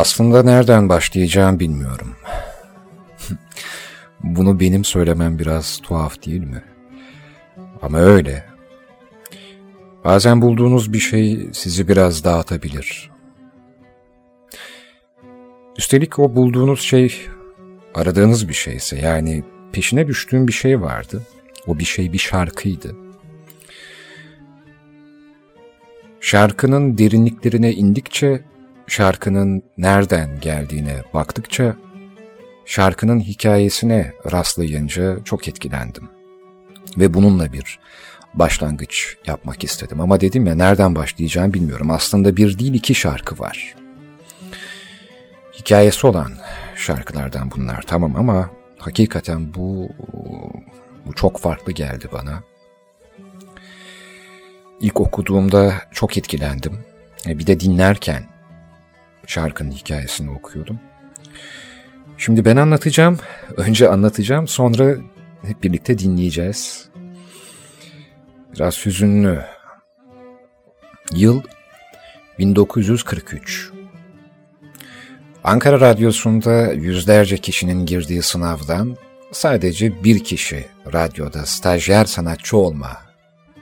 Aslında nereden başlayacağım bilmiyorum. Bunu benim söylemem biraz tuhaf değil mi? Ama öyle. Bazen bulduğunuz bir şey sizi biraz dağıtabilir. Üstelik o bulduğunuz şey aradığınız bir şeyse yani peşine düştüğüm bir şey vardı. O bir şey bir şarkıydı. Şarkının derinliklerine indikçe, şarkının nereden geldiğine baktıkça, şarkının hikayesine rastlayınca çok etkilendim. Ve bununla bir başlangıç yapmak istedim. Ama dedim ya nereden başlayacağım bilmiyorum. Aslında bir değil iki şarkı var. Hikayesi olan şarkılardan bunlar tamam ama hakikaten bu, bu çok farklı geldi bana. İlk okuduğumda çok etkilendim. E, bir de dinlerken şarkının hikayesini okuyordum. Şimdi ben anlatacağım. Önce anlatacağım sonra hep birlikte dinleyeceğiz. Biraz hüzünlü. Yıl 1943. Ankara Radyosu'nda yüzlerce kişinin girdiği sınavdan sadece bir kişi radyoda stajyer sanatçı olma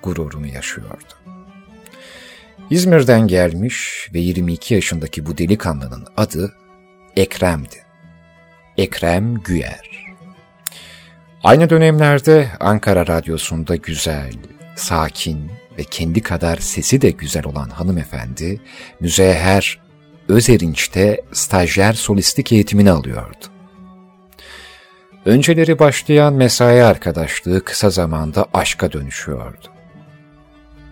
gururunu yaşıyordu. İzmir'den gelmiş ve 22 yaşındaki bu delikanlının adı Ekrem'di. Ekrem Güyer. Aynı dönemlerde Ankara Radyosu'nda güzel, sakin ve kendi kadar sesi de güzel olan hanımefendi Müzeyher Özerinç'te stajyer solistik eğitimini alıyordu. Önceleri başlayan mesai arkadaşlığı kısa zamanda aşka dönüşüyordu.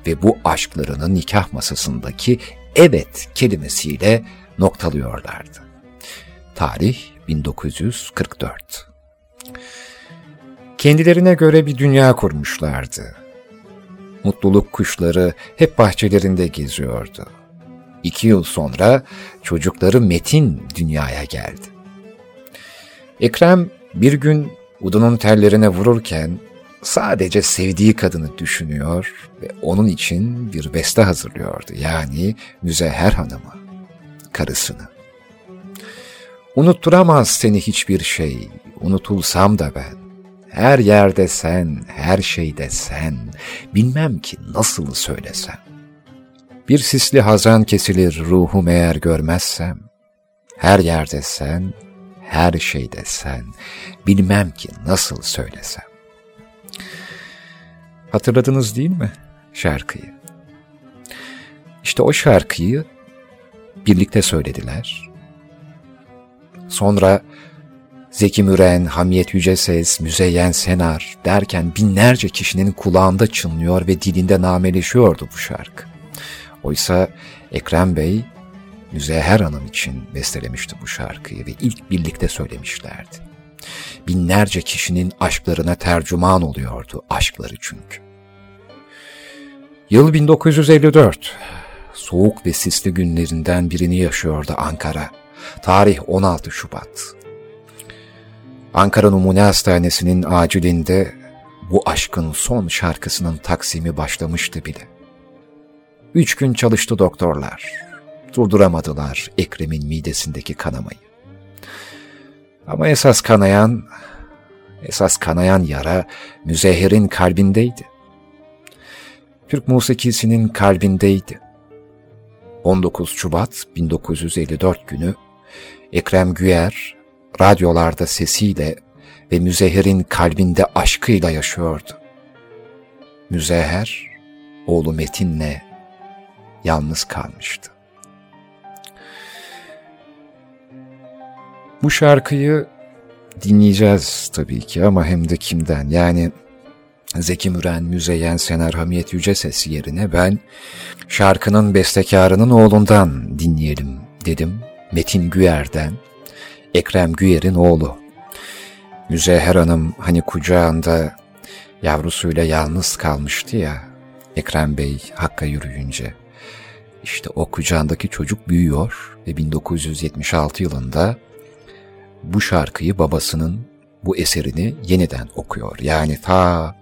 Ve bu aşklarını nikah masasındaki evet kelimesiyle noktalıyorlardı. Tarih 1944. Kendilerine göre bir dünya kurmuşlardı. Mutluluk kuşları hep bahçelerinde geziyordu. İki yıl sonra çocukları Metin dünyaya geldi. Ekrem bir gün udunun tellerine vururken sadece sevdiği kadını düşünüyor ve onun için bir beste hazırlıyordu. Yani Müzeher Hanım'ı, karısını. Unutturamaz seni hiçbir şey, unutulsam da ben. Her yerde sen, her şeyde sen, bilmem ki nasıl söylesem. Bir sisli hazan kesilir ruhum eğer görmezsem. Her yerde sen, her şeyde sen, bilmem ki nasıl söylesem. Hatırladınız değil mi şarkıyı? İşte o şarkıyı birlikte söylediler. Sonra Zeki Müren, Hamiyet Yüceses, Müzeyyen Senar derken binlerce kişinin kulağında çınlıyor ve dilinde nameleşiyordu bu şarkı. Oysa Ekrem Bey, Müzeyher Hanım için bestelemişti bu şarkıyı ve ilk birlikte söylemişlerdi. Binlerce kişinin aşklarına tercüman oluyordu aşkları çünkü. Yıl 1954. Soğuk ve sisli günlerinden birini yaşıyordu Ankara. Tarih 16 Şubat. Ankara Numune Hastanesi'nin acilinde bu aşkın son şarkısının taksimi başlamıştı bile. Üç gün çalıştı doktorlar. Durduramadılar Ekrem'in midesindeki kanamayı. Ama esas kanayan, esas kanayan yara Müzehir'in kalbindeydi. Türk musikisinin kalbindeydi. 19 Şubat 1954 günü Ekrem Güyer radyolarda sesiyle ve Müzehir'in kalbinde aşkıyla yaşıyordu. Müzeher, oğlu Metin'le yalnız kalmıştı. Bu şarkıyı dinleyeceğiz tabii ki ama hem de kimden? Yani Zeki Müren, Müzeyyen Senar, Hamiyet Yüce Sesi yerine ben şarkının bestekarının oğlundan dinleyelim dedim. Metin Güyer'den, Ekrem Güyer'in oğlu. Müzeher Hanım hani kucağında yavrusuyla yalnız kalmıştı ya, Ekrem Bey Hakk'a yürüyünce. İşte o kucağındaki çocuk büyüyor ve 1976 yılında bu şarkıyı babasının bu eserini yeniden okuyor. Yani ta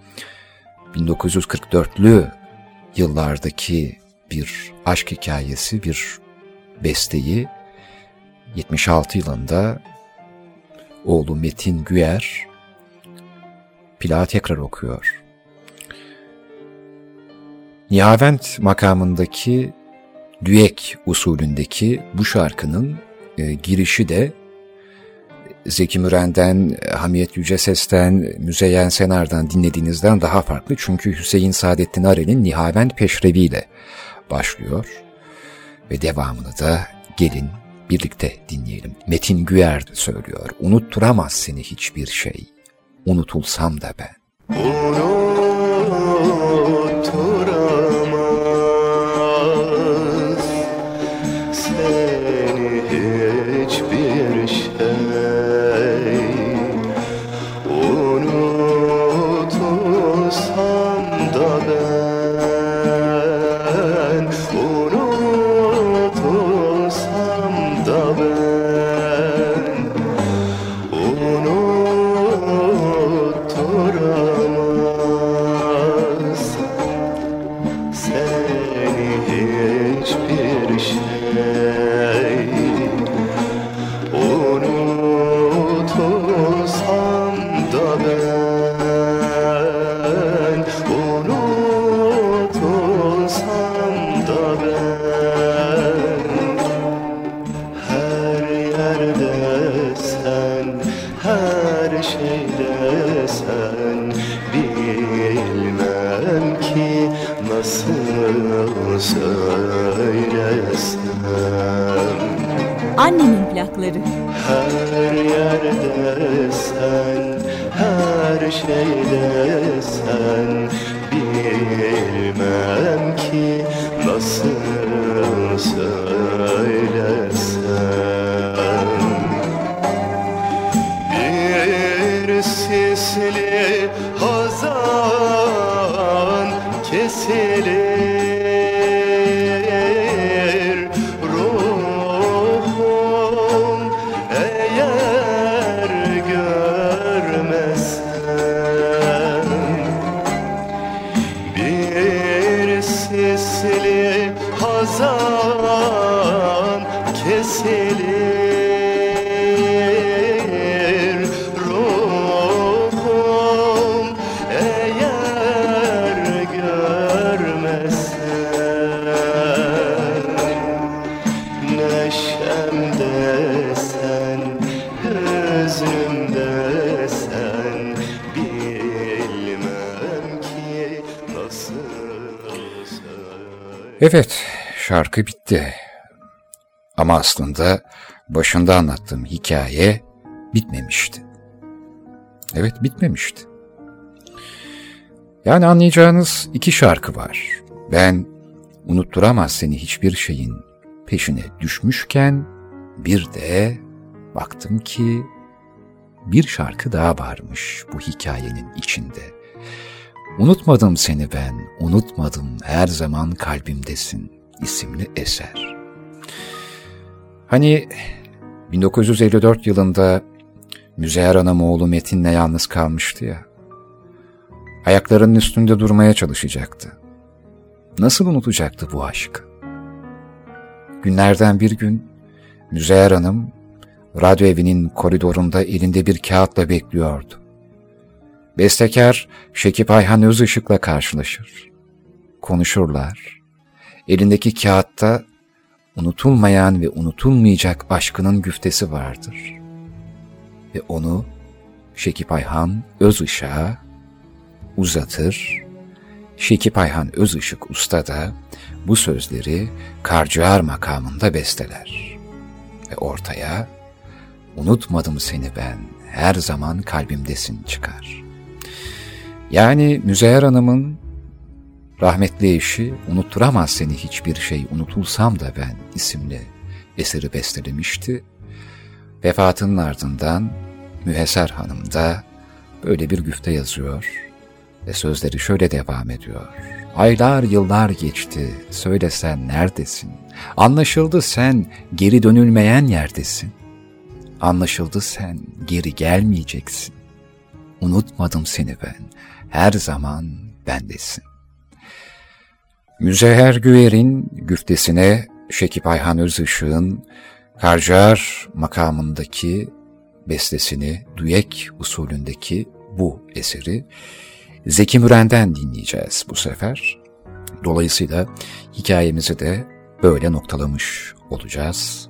1944'lü yıllardaki bir aşk hikayesi, bir besteyi 76 yılında oğlu Metin Güyer plağı tekrar okuyor. Nihavent makamındaki düek usulündeki bu şarkının e, girişi de Zeki Müren'den, Hamiyet Yüce Ses'ten, Müzeyyen Senar'dan dinlediğinizden daha farklı. Çünkü Hüseyin Saadettin Arel'in Nihavent Peşrevi ile başlıyor. Ve devamını da gelin birlikte dinleyelim. Metin Güyer söylüyor. Unutturamaz seni hiçbir şey. Unutulsam da ben. Unutturamaz aslında başında anlattığım hikaye bitmemişti. Evet, bitmemişti. Yani anlayacağınız iki şarkı var. Ben unutturamaz seni hiçbir şeyin peşine düşmüşken bir de baktım ki bir şarkı daha varmış bu hikayenin içinde. Unutmadım seni ben, unutmadım her zaman kalbimdesin isimli eser. Hani 1954 yılında Müzeyyer Anamoğlu Metin'le yalnız kalmıştı ya. Ayaklarının üstünde durmaya çalışacaktı. Nasıl unutacaktı bu aşkı? Günlerden bir gün Müzeyyer Hanım radyo evinin koridorunda elinde bir kağıtla bekliyordu. Bestekar Şekip Ayhan Özışık'la karşılaşır. Konuşurlar. Elindeki kağıtta unutulmayan ve unutulmayacak aşkının güftesi vardır. Ve onu Şekip Ayhan Özışık'a uzatır. Şekip Ayhan Özışık Usta da bu sözleri Karciğer makamında besteler. Ve ortaya unutmadım seni ben, her zaman kalbimdesin çıkar. Yani Müzeyyer Hanım'ın rahmetli eşi unutturamaz seni hiçbir şey unutulsam da ben isimli eseri bestelemişti. Vefatının ardından Müheser Hanım da böyle bir güfte yazıyor ve sözleri şöyle devam ediyor. Aylar yıllar geçti, söylesen neredesin? Anlaşıldı sen geri dönülmeyen yerdesin. Anlaşıldı sen geri gelmeyeceksin. Unutmadım seni ben, her zaman bendesin. Müzeher Güver'in güftesine Şekip Ayhan Özışık'ın Karcar makamındaki bestesini, düek usulündeki bu eseri Zeki Müren'den dinleyeceğiz bu sefer. Dolayısıyla hikayemizi de böyle noktalamış olacağız.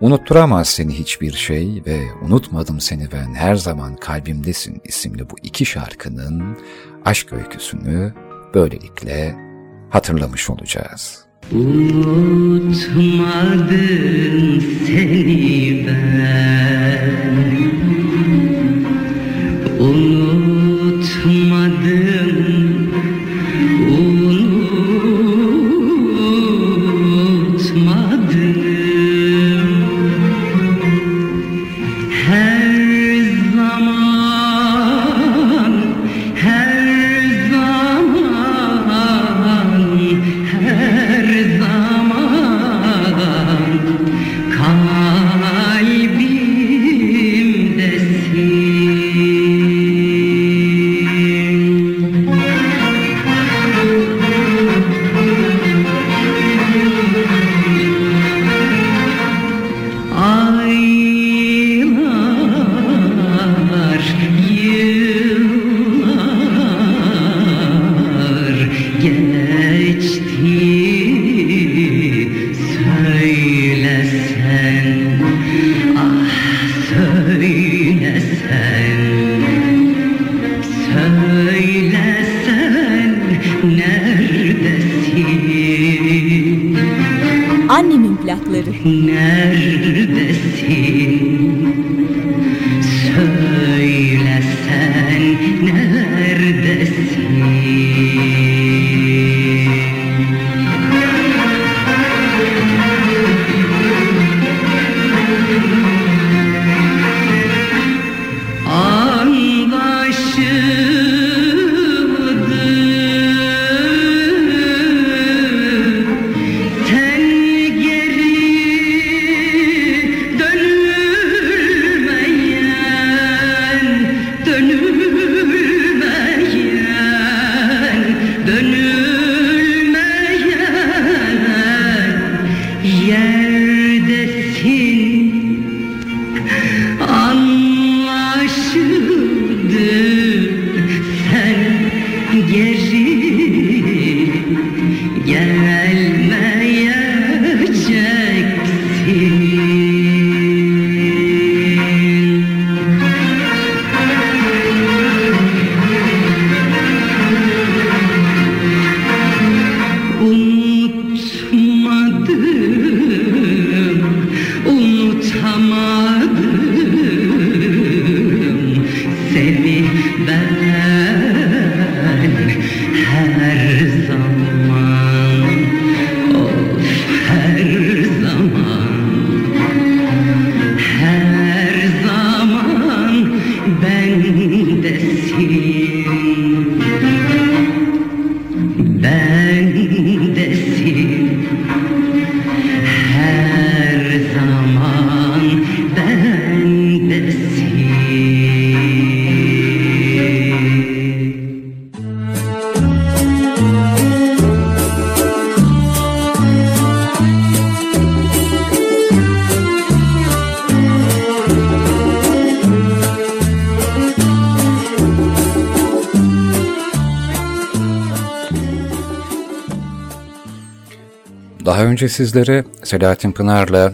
Unutturamaz seni hiçbir şey ve unutmadım seni ben her zaman kalbimdesin isimli bu iki şarkının aşk öyküsünü böylelikle hatırlamış olacağız. Unutmadım seni ben gelmeyeceksin. Önce sizlere Selahattin Pınar'la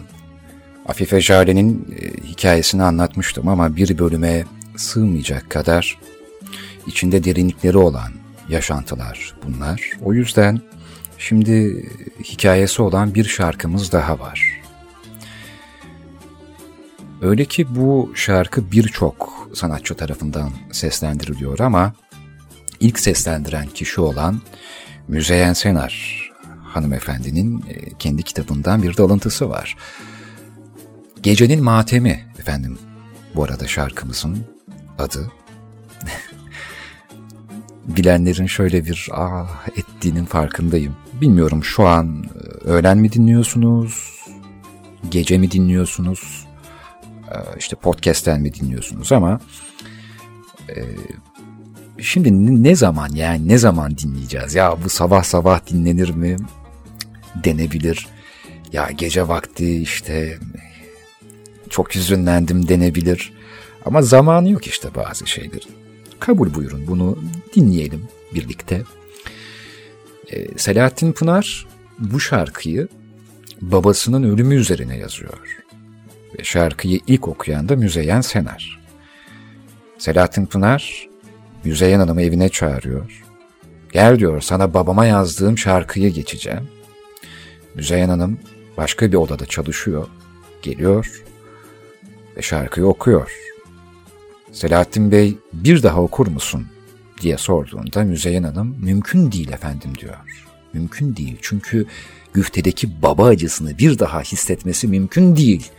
Afife Jale'nin e, hikayesini anlatmıştım ama bir bölüme sığmayacak kadar içinde derinlikleri olan yaşantılar bunlar. O yüzden şimdi hikayesi olan bir şarkımız daha var. Öyle ki bu şarkı birçok sanatçı tarafından seslendiriliyor ama ilk seslendiren kişi olan Müzeyyen Senar hanımefendinin e, kendi kitabından bir de alıntısı var. Gecenin Matemi efendim bu arada şarkımızın adı. Bilenlerin şöyle bir ah ettiğinin farkındayım. Bilmiyorum şu an e, öğlen mi dinliyorsunuz, gece mi dinliyorsunuz, e, işte podcast'ten mi dinliyorsunuz ama şimdi ne zaman yani ne zaman dinleyeceğiz? Ya bu sabah sabah dinlenir mi? Denebilir. ya gece vakti işte çok hüzünlendim denebilir. Ama zamanı yok işte bazı şeylerin. Kabul buyurun bunu dinleyelim birlikte. Ee, Selahattin Pınar bu şarkıyı babasının ölümü üzerine yazıyor. Ve şarkıyı ilk okuyan da Müzeyyen Senar. Selahattin Pınar Müzeyyen Hanım'ı evine çağırıyor. Gel diyor sana babama yazdığım şarkıyı geçeceğim. Müzeyyen Hanım başka bir odada çalışıyor. Geliyor ve şarkıyı okuyor. Selahattin Bey bir daha okur musun diye sorduğunda Müzeyyen Hanım mümkün değil efendim diyor. Mümkün değil çünkü güftedeki baba acısını bir daha hissetmesi mümkün değil.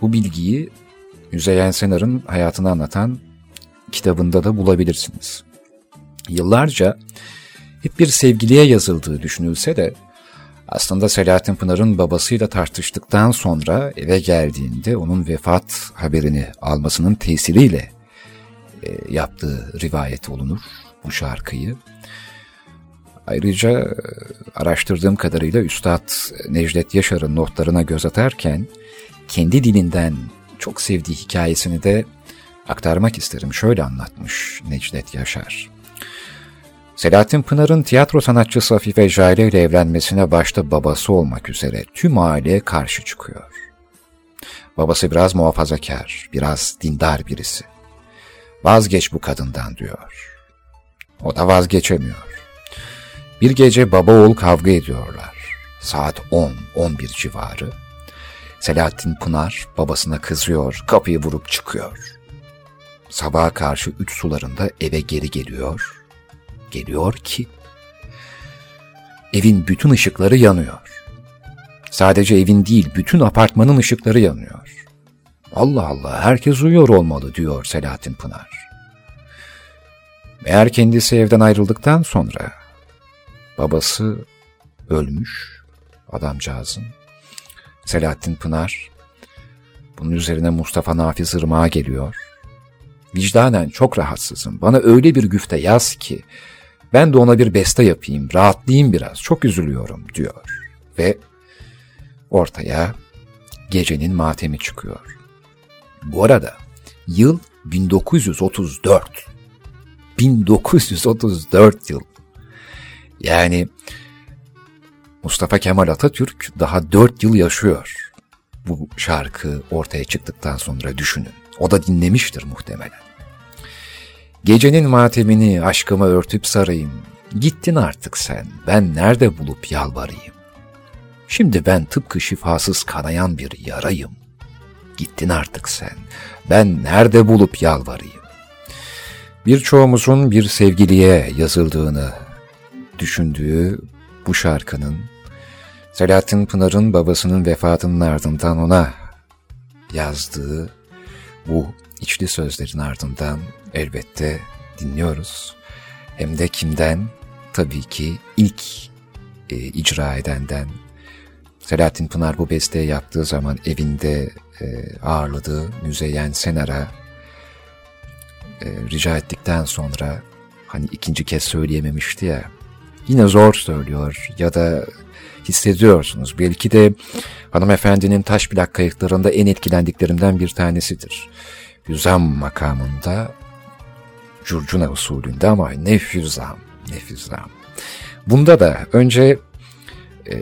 Bu bilgiyi Müzeyyen Senar'ın hayatını anlatan kitabında da bulabilirsiniz. Yıllarca hep bir sevgiliye yazıldığı düşünülse de aslında Selahattin Pınar'ın babasıyla tartıştıktan sonra eve geldiğinde onun vefat haberini almasının tesiriyle e, yaptığı rivayet olunur bu şarkıyı. Ayrıca e, araştırdığım kadarıyla Üstad Necdet Yaşar'ın notlarına göz atarken kendi dilinden çok sevdiği hikayesini de aktarmak isterim. Şöyle anlatmış Necdet Yaşar. Selahattin Pınar'ın tiyatro sanatçısı Afife Jale ile evlenmesine başta babası olmak üzere tüm aile karşı çıkıyor. Babası biraz muhafazakar, biraz dindar birisi. Vazgeç bu kadından diyor. O da vazgeçemiyor. Bir gece baba oğul kavga ediyorlar. Saat 10-11 civarı. Selahattin Pınar babasına kızıyor, kapıyı vurup çıkıyor. Sabaha karşı üç sularında eve geri geliyor. Geliyor ki evin bütün ışıkları yanıyor. Sadece evin değil, bütün apartmanın ışıkları yanıyor. Allah Allah, herkes uyuyor olmalı diyor Selahattin Pınar. Meğer kendisi evden ayrıldıktan sonra babası ölmüş adamcağızın. Selahattin Pınar bunun üzerine Mustafa Nafiz Irmak'a geliyor. Vicdanen çok rahatsızım. Bana öyle bir güfte yaz ki ben de ona bir beste yapayım, rahatlayayım biraz. Çok üzülüyorum diyor. Ve ortaya gecenin matemi çıkıyor. Bu arada yıl 1934. 1934 yıl. Yani Mustafa Kemal Atatürk daha 4 yıl yaşıyor. Bu şarkı ortaya çıktıktan sonra düşünün. O da dinlemiştir muhtemelen. Gecenin matemini aşkıma örtüp sarayım. Gittin artık sen, ben nerede bulup yalvarayım? Şimdi ben tıpkı şifasız kanayan bir yarayım. Gittin artık sen, ben nerede bulup yalvarayım? Birçoğumuzun bir sevgiliye yazıldığını düşündüğü bu şarkının Selahattin Pınar'ın babasının vefatının ardından ona yazdığı bu içli sözlerin ardından elbette dinliyoruz. Hem de kimden? Tabii ki ilk e, icra edenden. Selahattin Pınar bu besteyi yaptığı zaman evinde e, ağırladığı Müzeyyen Senar'a e, rica ettikten sonra hani ikinci kez söyleyememişti ya yine zor söylüyor ya da hissediyorsunuz. Belki de hanımefendinin taş plak kayıtlarında en etkilendiklerimden bir tanesidir. Hüzam makamında curcuna usulünde ama ne hüzam, ne hüzam. Bunda da önce e,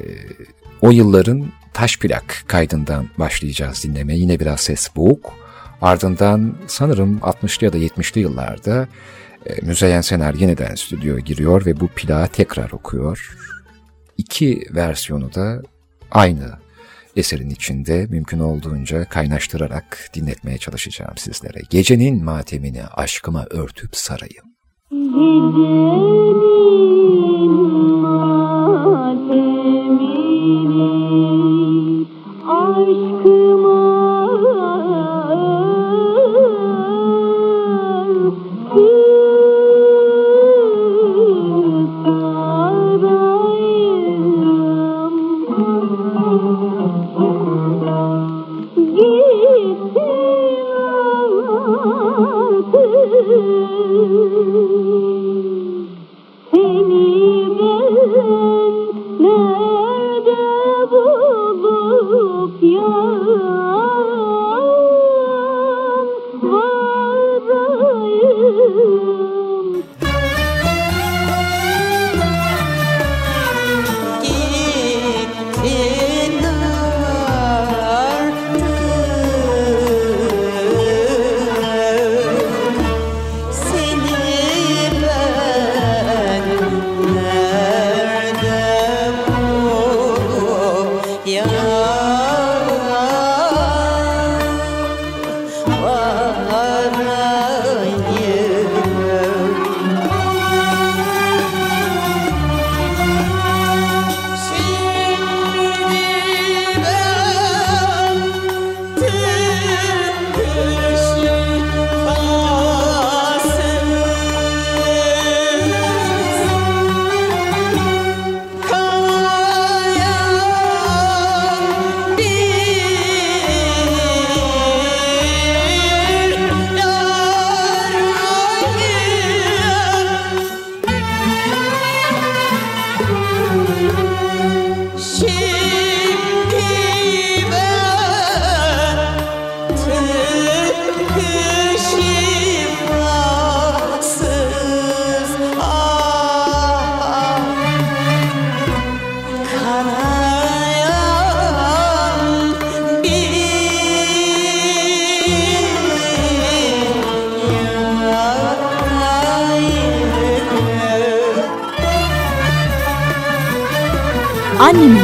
o yılların taş plak kaydından başlayacağız dinlemeye. Yine biraz ses boğuk. Ardından sanırım 60'lı ya da 70'li yıllarda e, Müzeyyen Sener yeniden stüdyoya giriyor ve bu plağı tekrar okuyor. İki versiyonu da aynı eserin içinde mümkün olduğunca kaynaştırarak dinletmeye çalışacağım sizlere. Gecenin matemini aşkıma örtüp sarayım. Gecenin Annemin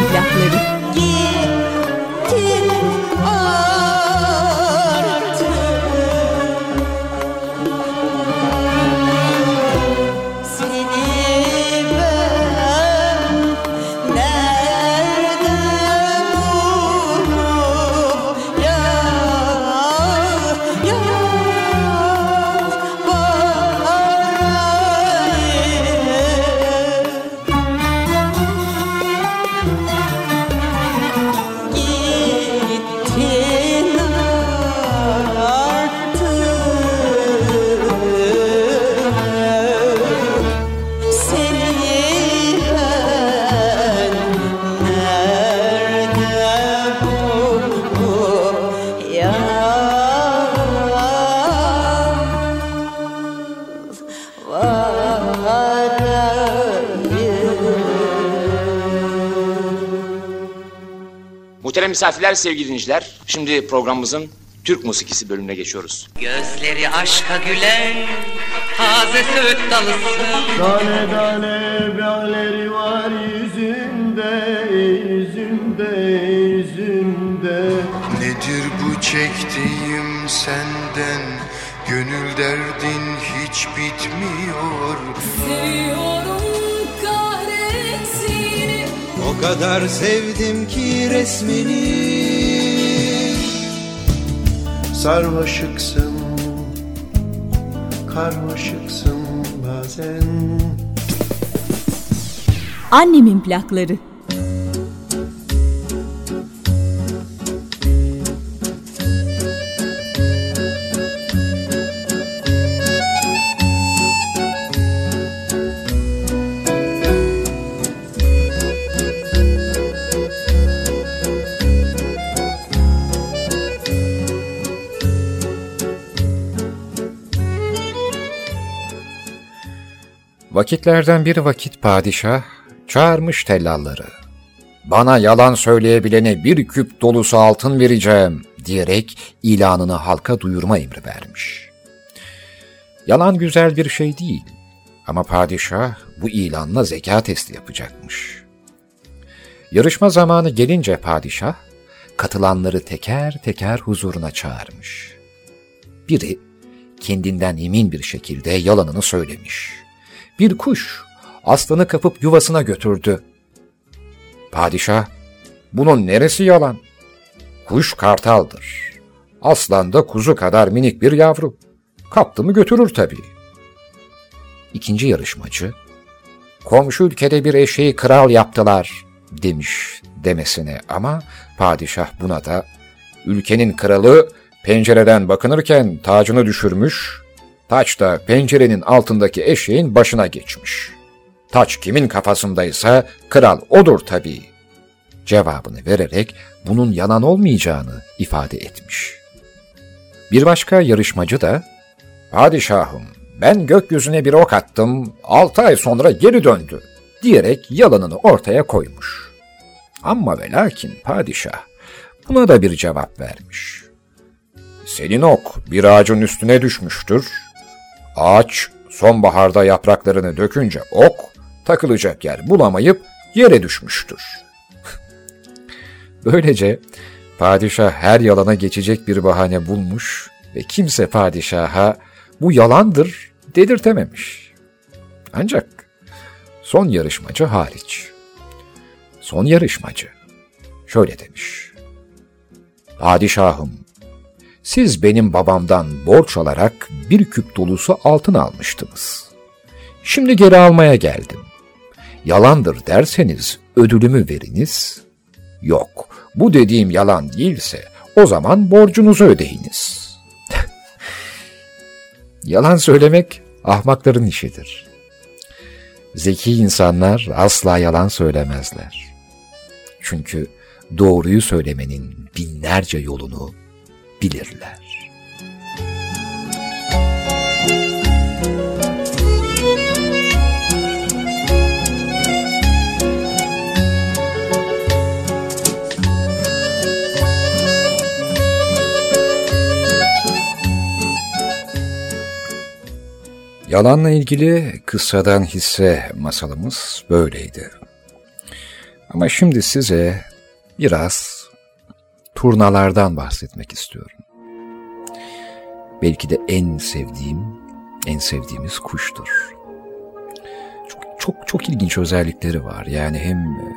misafirler, sevgili dinleyiciler. Şimdi programımızın Türk musikisi bölümüne geçiyoruz. Gözleri aşka gülen taze söğüt dalısın Tane tane balleri var yüzünde, yüzünde, yüzünde Nedir bu çektiğim senden Gönül derdin hiç bitmiyor O kadar sevdim ki resmini Sarmaşıksın, karmaşıksın bazen Annemin plakları. Vakitlerden bir vakit padişah çağırmış tellalları. Bana yalan söyleyebilene bir küp dolusu altın vereceğim diyerek ilanını halka duyurma emri vermiş. Yalan güzel bir şey değil ama padişah bu ilanla zeka testi yapacakmış. Yarışma zamanı gelince padişah katılanları teker teker huzuruna çağırmış. Biri kendinden emin bir şekilde yalanını söylemiş. Bir kuş aslanı kapıp yuvasına götürdü. Padişah, bunun neresi yalan? Kuş kartaldır. Aslan da kuzu kadar minik bir yavru. Kaptı mı götürür tabii. İkinci yarışmacı, komşu ülkede bir eşeği kral yaptılar demiş demesine ama padişah buna da ülkenin kralı pencereden bakınırken tacını düşürmüş, taç da pencerenin altındaki eşeğin başına geçmiş. Taç kimin kafasındaysa kral odur tabii. Cevabını vererek bunun yalan olmayacağını ifade etmiş. Bir başka yarışmacı da, Padişahım ben gökyüzüne bir ok attım, altı ay sonra geri döndü diyerek yalanını ortaya koymuş. Ama ve lakin padişah buna da bir cevap vermiş. Senin ok bir ağacın üstüne düşmüştür. Ağaç sonbaharda yapraklarını dökünce ok takılacak yer bulamayıp yere düşmüştür. Böylece padişah her yalana geçecek bir bahane bulmuş ve kimse padişaha bu yalandır dedirtememiş. Ancak son yarışmacı hariç. Son yarışmacı şöyle demiş. Padişahım, siz benim babamdan borç alarak bir küp dolusu altın almıştınız. Şimdi geri almaya geldim. Yalandır derseniz ödülümü veriniz. Yok, bu dediğim yalan değilse o zaman borcunuzu ödeyiniz. yalan söylemek ahmakların işidir. Zeki insanlar asla yalan söylemezler. Çünkü doğruyu söylemenin binlerce yolunu bilirler. Yalanla ilgili kıssadan hisse masalımız böyleydi. Ama şimdi size biraz turnalardan bahsetmek istiyorum. Belki de en sevdiğim, en sevdiğimiz kuştur. Çok çok, çok ilginç özellikleri var. Yani hem e,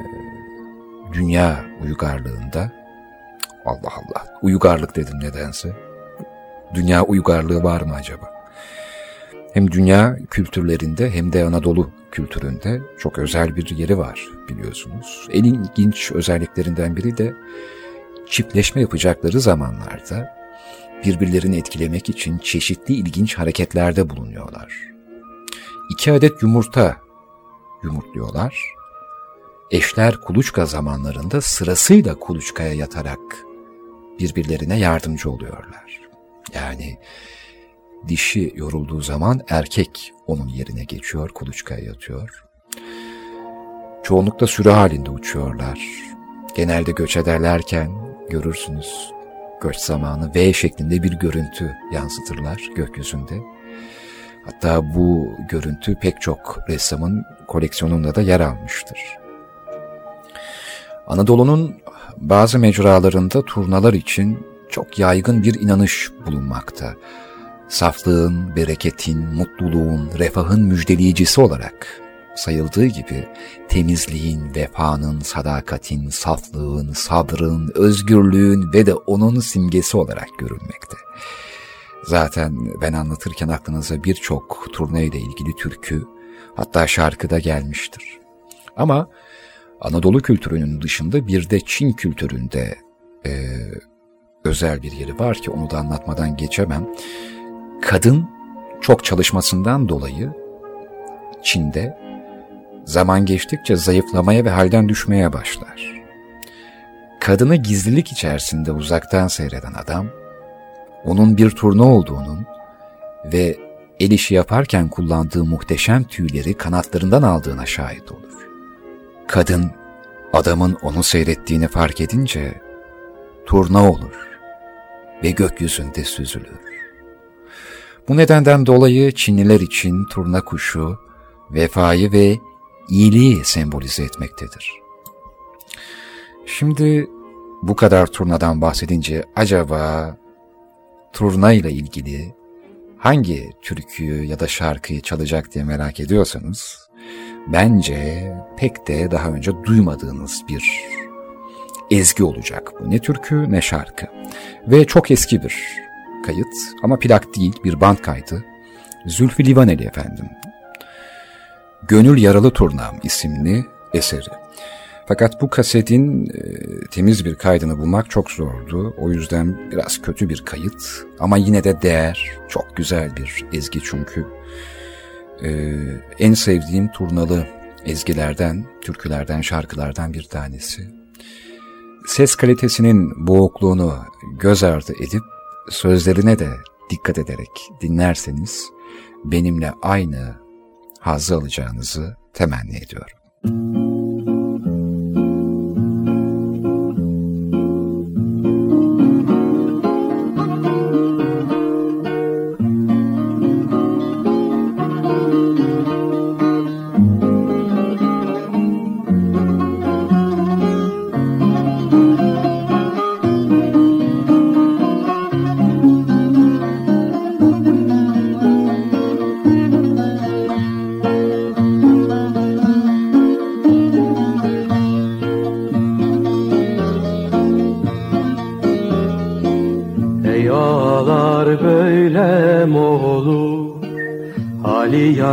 dünya uygarlığında Allah Allah uygarlık dedim nedense. Dünya uygarlığı var mı acaba? Hem dünya kültürlerinde hem de Anadolu kültüründe çok özel bir yeri var biliyorsunuz. En ilginç özelliklerinden biri de çiftleşme yapacakları zamanlarda birbirlerini etkilemek için çeşitli ilginç hareketlerde bulunuyorlar. İki adet yumurta yumurtluyorlar. Eşler kuluçka zamanlarında sırasıyla kuluçkaya yatarak birbirlerine yardımcı oluyorlar. Yani dişi yorulduğu zaman erkek onun yerine geçiyor, kuluçkaya yatıyor. Çoğunlukla sürü halinde uçuyorlar. Genelde göç ederlerken görürsünüz göç zamanı V şeklinde bir görüntü yansıtırlar gökyüzünde. Hatta bu görüntü pek çok ressamın koleksiyonunda da yer almıştır. Anadolu'nun bazı mecralarında turnalar için çok yaygın bir inanış bulunmakta. Saflığın, bereketin, mutluluğun, refahın müjdeleyicisi olarak sayıldığı gibi temizliğin, vefanın, sadakatin, saflığın, sabrın, özgürlüğün ve de onun simgesi olarak görülmekte. Zaten ben anlatırken aklınıza birçok turne ile ilgili türkü, hatta şarkı da gelmiştir. Ama Anadolu kültürünün dışında bir de Çin kültüründe e, özel bir yeri var ki onu da anlatmadan geçemem. Kadın çok çalışmasından dolayı Çin'de zaman geçtikçe zayıflamaya ve halden düşmeye başlar. Kadını gizlilik içerisinde uzaktan seyreden adam, onun bir turna olduğunun ve el işi yaparken kullandığı muhteşem tüyleri kanatlarından aldığına şahit olur. Kadın, adamın onu seyrettiğini fark edince turna olur ve gökyüzünde süzülür. Bu nedenden dolayı Çinliler için turna kuşu, vefayı ve iyiliği sembolize etmektedir. Şimdi bu kadar turnadan bahsedince acaba turna ile ilgili hangi türküyü ya da şarkıyı çalacak diye merak ediyorsanız bence pek de daha önce duymadığınız bir ezgi olacak bu. Ne türkü ne şarkı. Ve çok eski bir kayıt ama plak değil bir band kaydı. Zülfü Livaneli efendim. Gönül Yaralı Turnam isimli eseri. Fakat bu kasetin e, temiz bir kaydını bulmak çok zordu. O yüzden biraz kötü bir kayıt ama yine de değer. Çok güzel bir ezgi çünkü. E, en sevdiğim turnalı ezgilerden, türkülerden, şarkılardan bir tanesi. Ses kalitesinin boğukluğunu göz ardı edip sözlerine de dikkat ederek dinlerseniz benimle aynı hazzı alacağınızı temenni ediyorum.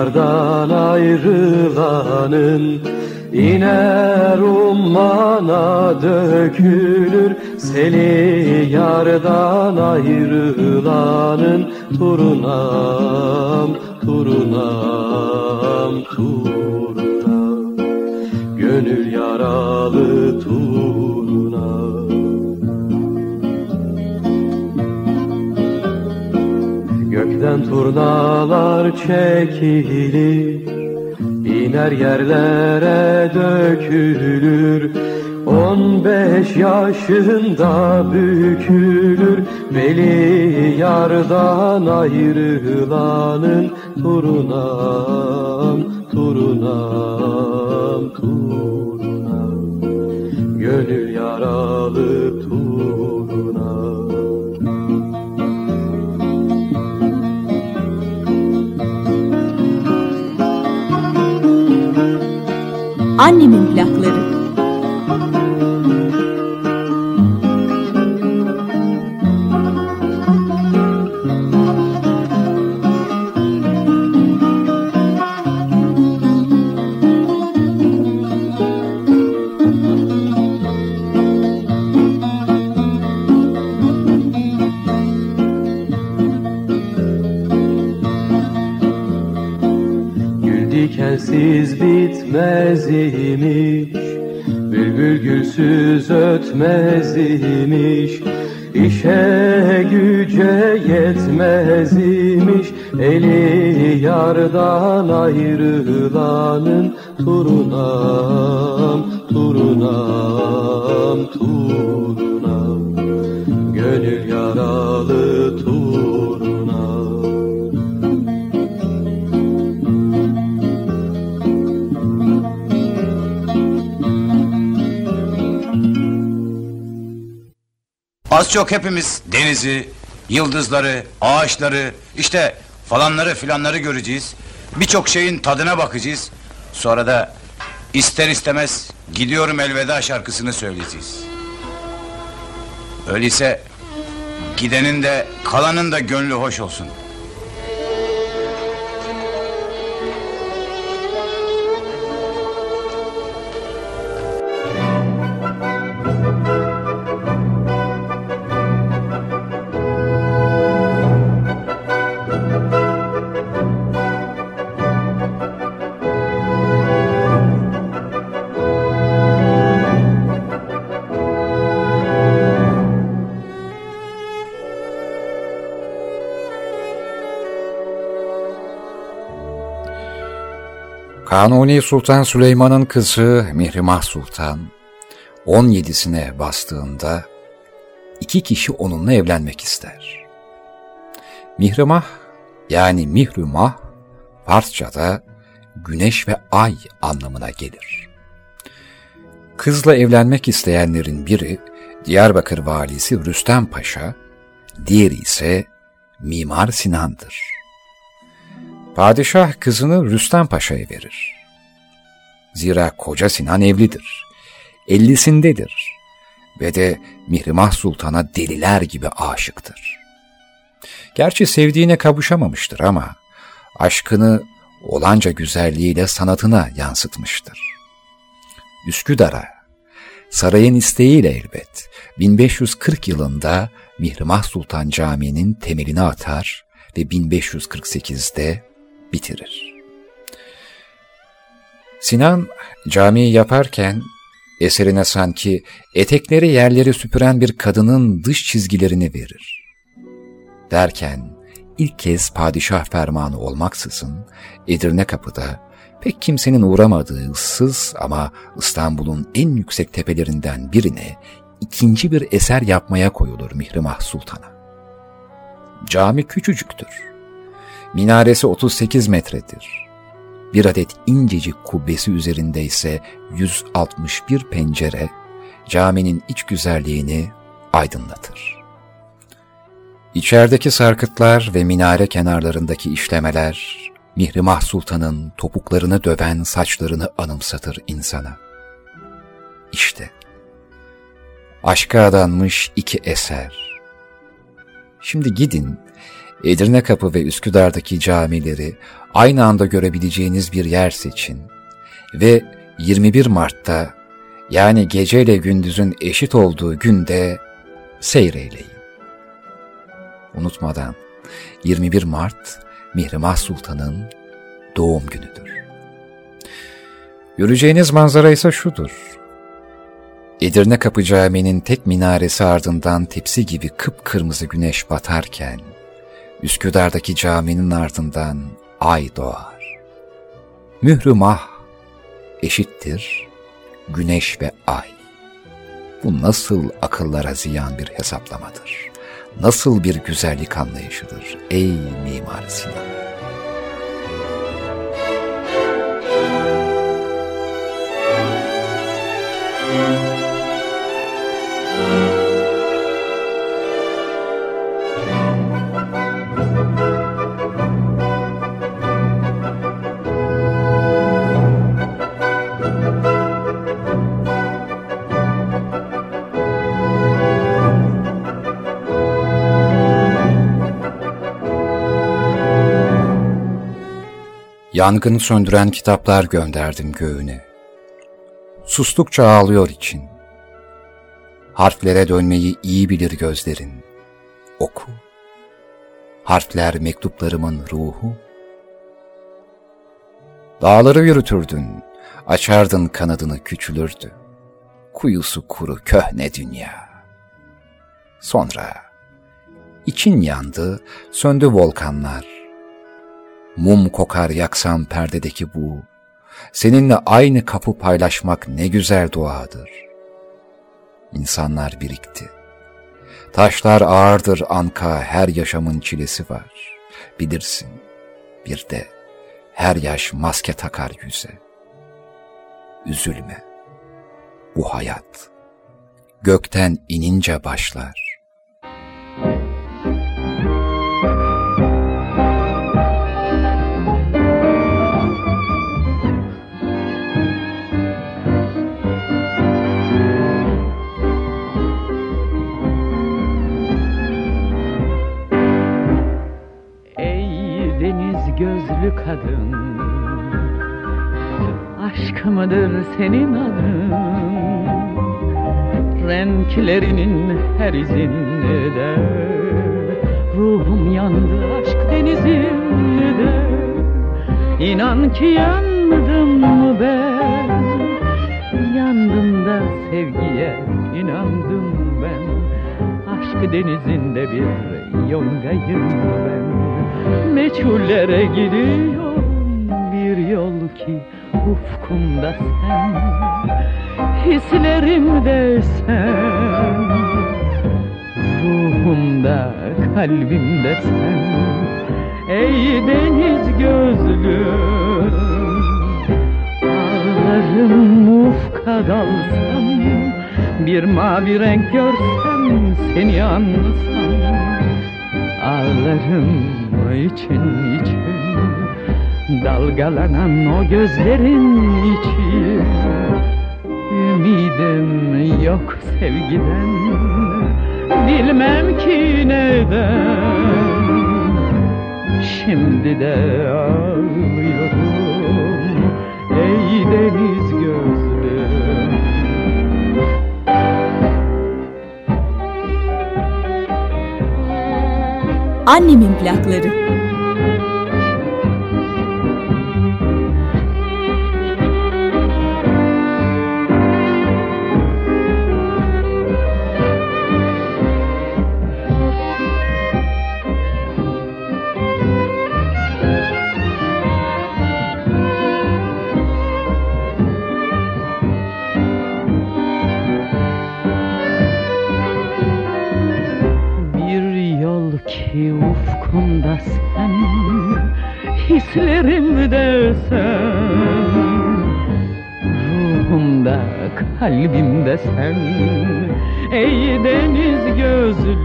Yardan ayrılanın iner ummana dökülür. Seni yardan ayrılanın turnalar çekilir iner yerlere dökülür. On beş yaşında bükülür Beli yardan ayrılanın Turunam, turunam, turunam Gönül yaralı Annemin plakları. İmiş İşe güce yetmez imiş. Eli yardan ayrılanın Turunam, turunam, turunam. Gönül yaralı Az çok hepimiz denizi, yıldızları, ağaçları, işte falanları filanları göreceğiz. Birçok şeyin tadına bakacağız. Sonra da ister istemez gidiyorum elveda şarkısını söyleyeceğiz. Öyleyse gidenin de kalanın da gönlü hoş olsun. Kanuni Sultan Süleyman'ın kızı Mihrimah Sultan 17'sine bastığında iki kişi onunla evlenmek ister. Mihrimah yani Mihrümah Farsçada güneş ve ay anlamına gelir. Kızla evlenmek isteyenlerin biri Diyarbakır valisi Rüstem Paşa, diğeri ise Mimar Sinan'dır. Padişah kızını Rüstem Paşa'ya verir. Zira koca Sinan evlidir. Ellisindedir. Ve de Mihrimah Sultan'a deliler gibi aşıktır. Gerçi sevdiğine kavuşamamıştır ama aşkını olanca güzelliğiyle sanatına yansıtmıştır. Üsküdar'a, sarayın isteğiyle elbet, 1540 yılında Mihrimah Sultan Camii'nin temelini atar ve 1548'de bitirir. Sinan camiyi yaparken eserine sanki etekleri yerleri süpüren bir kadının dış çizgilerini verir. Derken ilk kez padişah fermanı olmaksızın Edirne Kapı'da pek kimsenin uğramadığı ıssız ama İstanbul'un en yüksek tepelerinden birine ikinci bir eser yapmaya koyulur Mihrimah Sultan'a. Cami küçücüktür. Minaresi 38 metredir. Bir adet incecik kubbesi üzerinde ise 161 pencere caminin iç güzelliğini aydınlatır. İçerideki sarkıtlar ve minare kenarlarındaki işlemeler Mihrimah Sultan'ın topuklarını döven saçlarını anımsatır insana. İşte aşka adanmış iki eser. Şimdi gidin Edirne Kapı ve Üsküdar'daki camileri aynı anda görebileceğiniz bir yer seçin ve 21 Mart'ta yani geceyle gündüzün eşit olduğu günde seyreyleyin. Unutmadan 21 Mart Mihrimah Sultan'ın doğum günüdür. Göreceğiniz manzara ise şudur. Edirne Kapı Camii'nin tek minaresi ardından tepsi gibi kıpkırmızı güneş batarken, Üsküdar'daki caminin ardından ay doğar. Mührü mah eşittir güneş ve ay. Bu nasıl akıllara ziyan bir hesaplamadır? Nasıl bir güzellik anlayışıdır ey Mimar Sinan? Yangını söndüren kitaplar gönderdim göğüne. Sustukça ağlıyor için. Harflere dönmeyi iyi bilir gözlerin. Oku. Harfler mektuplarımın ruhu. Dağları yürütürdün, açardın kanadını küçülürdü. Kuyusu kuru köhne dünya. Sonra için yandı, söndü volkanlar. Mum kokar yaksam perdedeki bu. Seninle aynı kapı paylaşmak ne güzel duadır. İnsanlar birikti. Taşlar ağırdır anka, her yaşamın çilesi var. Bilirsin, bir de her yaş maske takar yüze. Üzülme, bu hayat gökten inince başlar. Gözlü kadın. Aşk mıdır senin adın. Renklerinin her izinde Ruhum yandı aşk denizinde İnan ki yandım ben? Yandım da sevgiye inandım ben. Aşk denizinde bir yongayım ben Meçhullere gidiyorum bir yol ki ufkumda sen Hislerimde sen Ruhumda kalbimde sen. Ey deniz gözlüm Ağlarım ufka dalsam Bir mavi renk görsem seni anlasam Ağlarım için için. Dalgalanan o gözlerin içi Ümidim yok sevgiden. Bilmem ki neden. Şimdi de ağlıyorum. Ey deniz Annemin plakları. Kalbimde sen Ey deniz gözlüm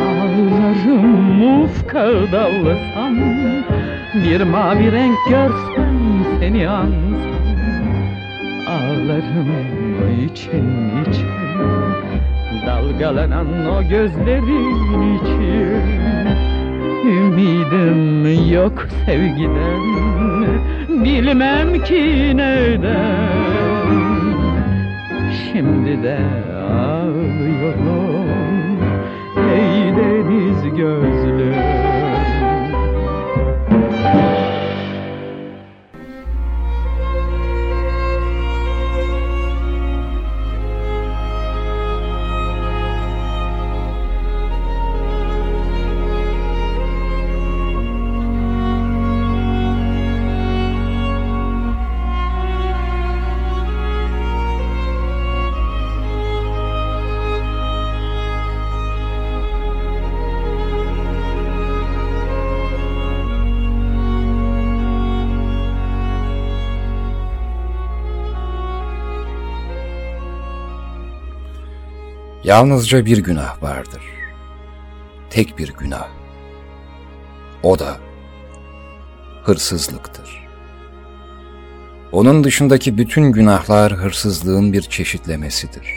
Ağlarım ufka dalsam Bir mavi renk görsem seni ansam Ağlarım için için Dalgalanan o gözlerin için. Ümidim yok sevgiden Bilmem ki neden Şimdi de ağlıyorum. Ey deniz gözlüm Yalnızca bir günah vardır. Tek bir günah. O da hırsızlıktır. Onun dışındaki bütün günahlar hırsızlığın bir çeşitlemesidir.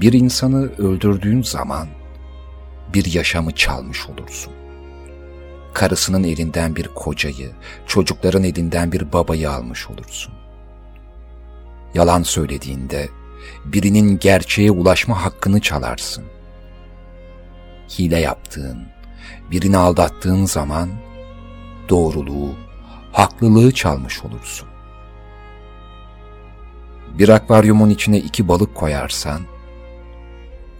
Bir insanı öldürdüğün zaman bir yaşamı çalmış olursun. karısının elinden bir kocayı, çocukların elinden bir babayı almış olursun. Yalan söylediğinde birinin gerçeğe ulaşma hakkını çalarsın. Hile yaptığın, birini aldattığın zaman doğruluğu, haklılığı çalmış olursun. Bir akvaryumun içine iki balık koyarsan,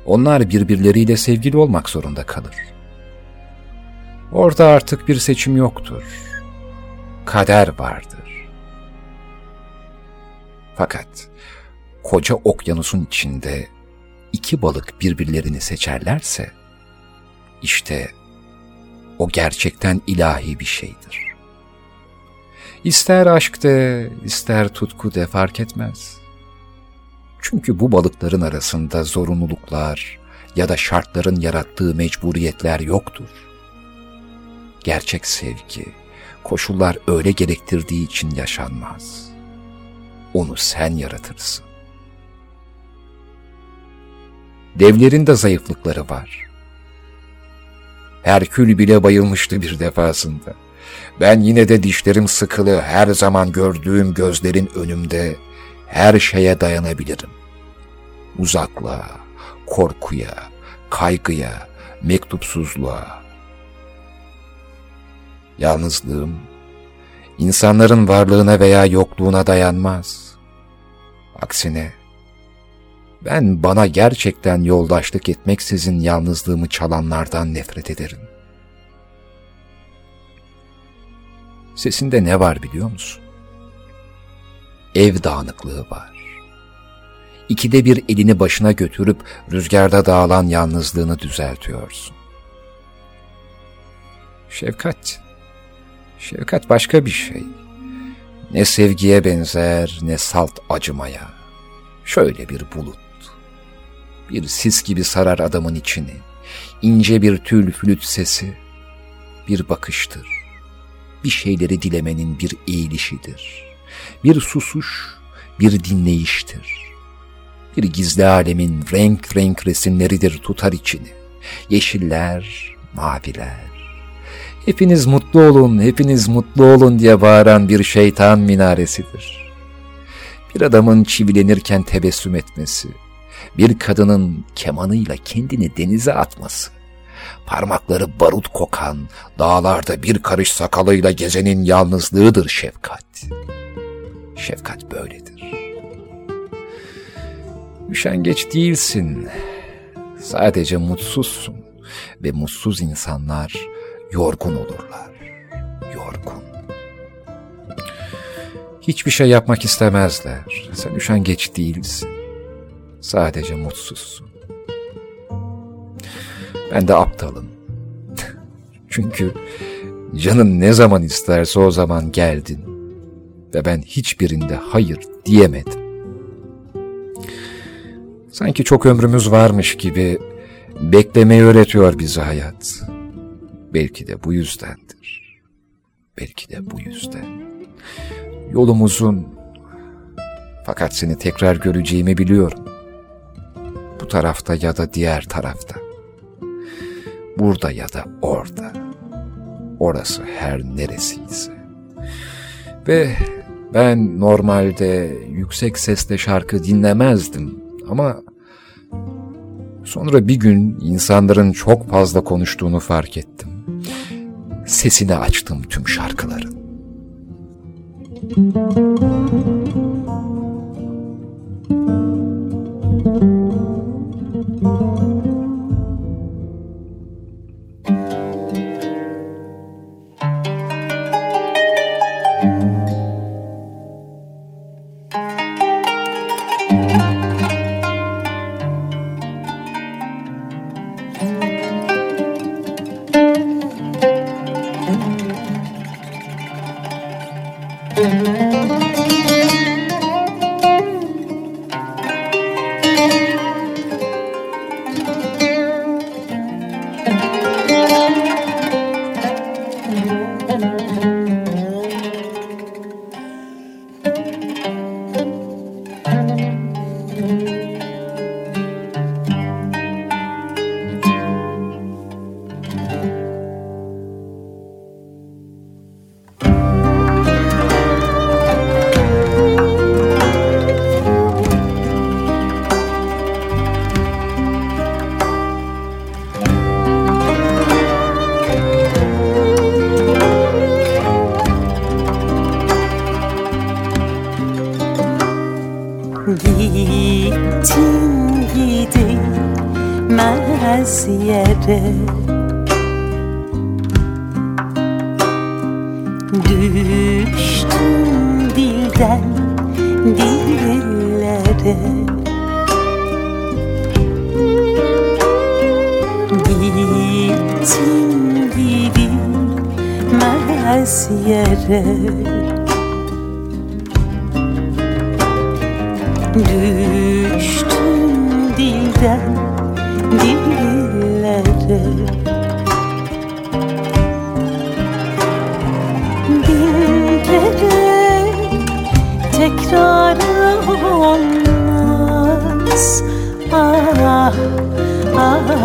onlar birbirleriyle sevgili olmak zorunda kalır. Orada artık bir seçim yoktur. Kader vardır. Fakat koca okyanusun içinde iki balık birbirlerini seçerlerse, işte o gerçekten ilahi bir şeydir. İster aşk de, ister tutku de fark etmez. Çünkü bu balıkların arasında zorunluluklar ya da şartların yarattığı mecburiyetler yoktur. Gerçek sevgi, koşullar öyle gerektirdiği için yaşanmaz. Onu sen yaratırsın. Devlerin de zayıflıkları var. Herkül bile bayılmıştı bir defasında. Ben yine de dişlerim sıkılı her zaman gördüğüm gözlerin önümde her şeye dayanabilirim. Uzaklığa, korkuya, kaygıya, mektupsuzluğa. Yalnızlığım, insanların varlığına veya yokluğuna dayanmaz. Aksine, ben bana gerçekten yoldaşlık etmeksizin yalnızlığımı çalanlardan nefret ederim. Sesinde ne var biliyor musun? Ev dağınıklığı var. İkide bir elini başına götürüp rüzgarda dağılan yalnızlığını düzeltiyorsun. Şefkat, şefkat başka bir şey. Ne sevgiye benzer ne salt acımaya. Şöyle bir bulut. Bir sis gibi sarar adamın içini. İnce bir tül flüt sesi. Bir bakıştır bir şeyleri dilemenin bir eğilişidir. Bir susuş, bir dinleyiştir. Bir gizli alemin renk renk resimleridir tutar içini. Yeşiller, maviler. Hepiniz mutlu olun, hepiniz mutlu olun diye bağıran bir şeytan minaresidir. Bir adamın çivilenirken tebessüm etmesi, bir kadının kemanıyla kendini denize atması, parmakları barut kokan, dağlarda bir karış sakalıyla gezenin yalnızlığıdır şefkat. Şefkat böyledir. Üşengeç değilsin, sadece mutsuzsun ve mutsuz insanlar yorgun olurlar, yorgun. Hiçbir şey yapmak istemezler, sen üşengeç değilsin, sadece mutsuzsun. Ben de aptalım. Çünkü canın ne zaman isterse o zaman geldin ve ben hiçbirinde hayır diyemedim. Sanki çok ömrümüz varmış gibi beklemeyi öğretiyor bize hayat. Belki de bu yüzdendir. Belki de bu yüzden. Yolumuzun fakat seni tekrar göreceğimi biliyorum. Tarafta ya da diğer tarafta burada ya da orada. Orası her neresiyse. Ve ben normalde yüksek sesle şarkı dinlemezdim ama sonra bir gün insanların çok fazla konuştuğunu fark ettim. Sesini açtım tüm şarkıların. Müzik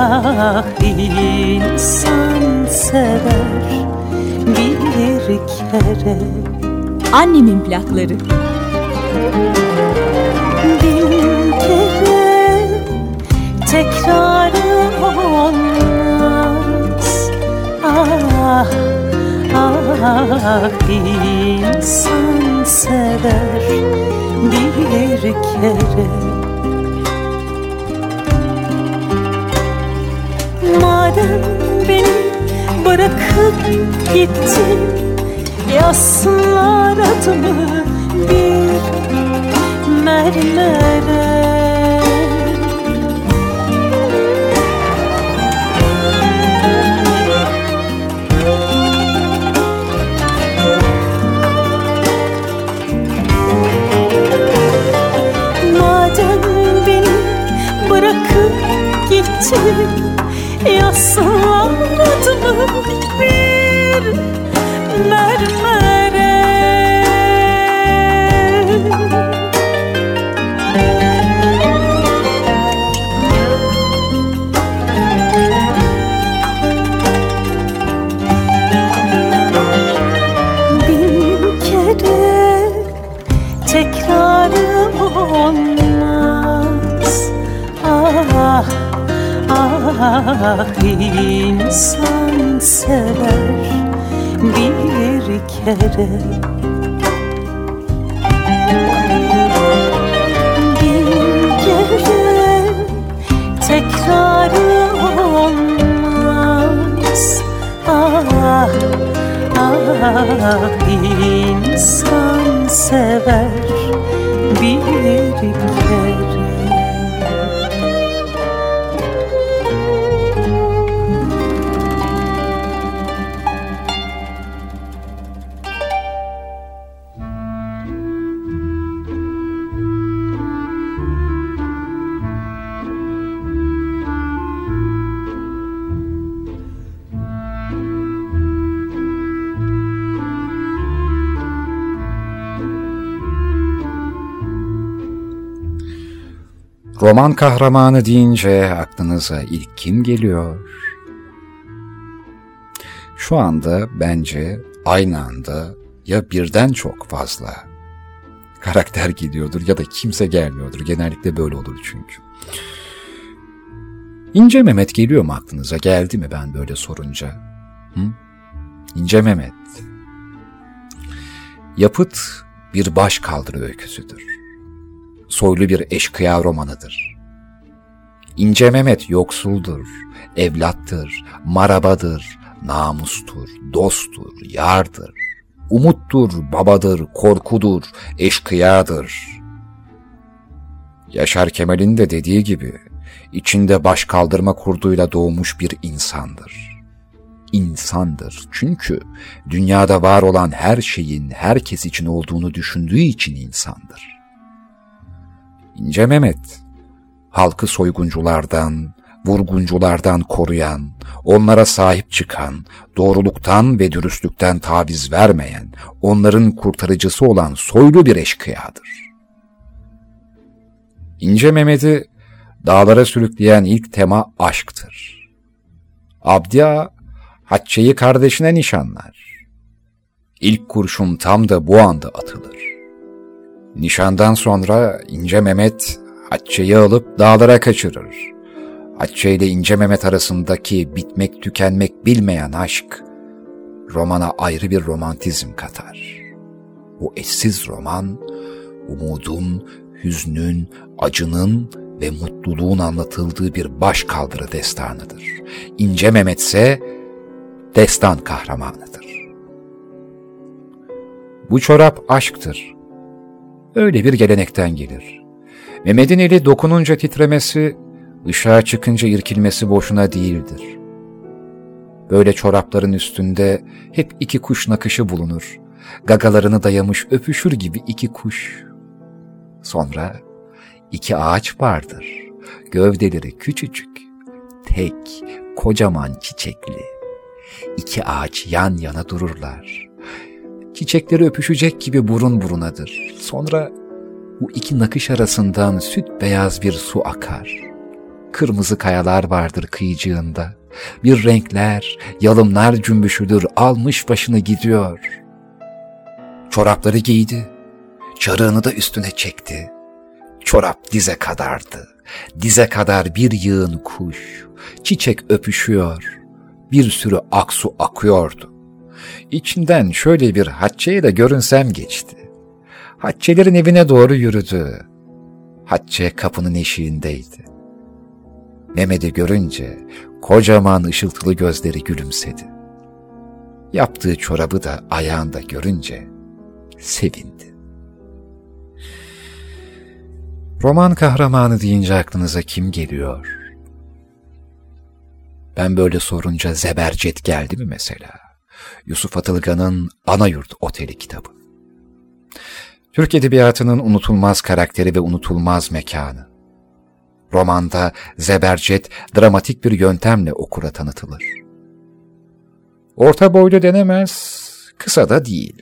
ah insan sever bir kere. Annemin plakları. Bin kere tekrarı olmaz. Ah ah insan sever bir kere beni bırakıp gittin Yazsınlar adımı bir mermere. Madem beni bırakıp gittin Yazsınlar adımı bir mermere ah insan sever bir kere. Bin kere tekrarı olmaz. Ah ah insan sever Roman kahramanı deyince aklınıza ilk kim geliyor? Şu anda bence aynı anda ya birden çok fazla karakter geliyordur ya da kimse gelmiyordur. Genellikle böyle olur çünkü. İnce Mehmet geliyor mu aklınıza? Geldi mi ben böyle sorunca? Hı? İnce Mehmet. Yapıt bir baş kaldırı öyküsüdür. Soylu bir eşkıya romanıdır. İnce Mehmet yoksuldur, evlattır, marabadır, namustur, dosttur, yardır. Umuttur, babadır, korkudur, eşkıyadır. Yaşar Kemal'in de dediği gibi, içinde baş kaldırma kurduyla doğmuş bir insandır. İnsandır çünkü dünyada var olan her şeyin herkes için olduğunu düşündüğü için insandır. İnce Mehmet, halkı soygunculardan, vurgunculardan koruyan, onlara sahip çıkan, doğruluktan ve dürüstlükten taviz vermeyen, onların kurtarıcısı olan soylu bir eşkıyadır. İnce Mehmet'i dağlara sürükleyen ilk tema aşktır. Abdia, Hatice'yi kardeşine nişanlar. İlk kurşun tam da bu anda atılır. Nişandan sonra İnce Mehmet Hatice'yi alıp dağlara kaçırır. Hatice ile İnce Mehmet arasındaki bitmek tükenmek bilmeyen aşk, romana ayrı bir romantizm katar. Bu eşsiz roman, umudun, hüznün, acının ve mutluluğun anlatıldığı bir baş kaldırı destanıdır. İnce Mehmet ise destan kahramanıdır. Bu çorap aşktır. Öyle bir gelenekten gelir. Mehmet'in eli dokununca titremesi, ışığa çıkınca irkilmesi boşuna değildir. Böyle çorapların üstünde hep iki kuş nakışı bulunur. Gagalarını dayamış öpüşür gibi iki kuş. Sonra iki ağaç vardır. Gövdeleri küçücük, tek, kocaman çiçekli. İki ağaç yan yana dururlar. Çiçekleri öpüşecek gibi burun burunadır. Sonra bu iki nakış arasından süt beyaz bir su akar. Kırmızı kayalar vardır kıyıcığında. Bir renkler, yalımlar cümbüşüdür, almış başını gidiyor. Çorapları giydi, çarığını da üstüne çekti. Çorap dize kadardı. Dize kadar bir yığın kuş, çiçek öpüşüyor. Bir sürü aksu akıyordu. İçinden şöyle bir Hatice'ye de görünsem geçti. Hatice'lerin evine doğru yürüdü. Hatice kapının eşiğindeydi. Mehmet'i görünce kocaman ışıltılı gözleri gülümsedi. Yaptığı çorabı da ayağında görünce sevindi. Roman kahramanı deyince aklınıza kim geliyor? Ben böyle sorunca Zebercet geldi mi mesela? Yusuf Atılgan'ın Anayurt Oteli kitabı. Türk Edebiyatı'nın unutulmaz karakteri ve unutulmaz mekanı. Romanda Zebercet dramatik bir yöntemle okura tanıtılır. Orta boylu denemez, kısa da değil.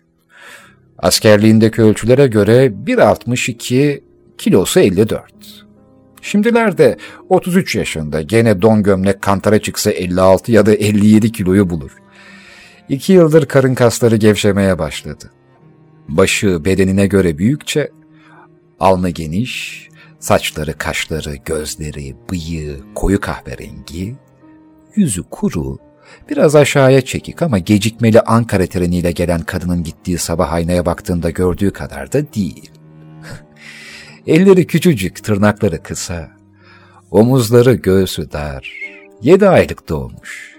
Askerliğindeki ölçülere göre 1.62, kilosu 54. Şimdilerde 33 yaşında gene don gömlek kantara çıksa 56 ya da 57 kiloyu bulur. İki yıldır karın kasları gevşemeye başladı. Başı bedenine göre büyükçe, alnı geniş, saçları, kaşları, gözleri, bıyığı koyu kahverengi, yüzü kuru, biraz aşağıya çekik ama gecikmeli Ankara treniyle gelen kadının gittiği sabah aynaya baktığında gördüğü kadar da değil. Elleri küçücük, tırnakları kısa, omuzları göğsü dar, yedi aylık doğmuş.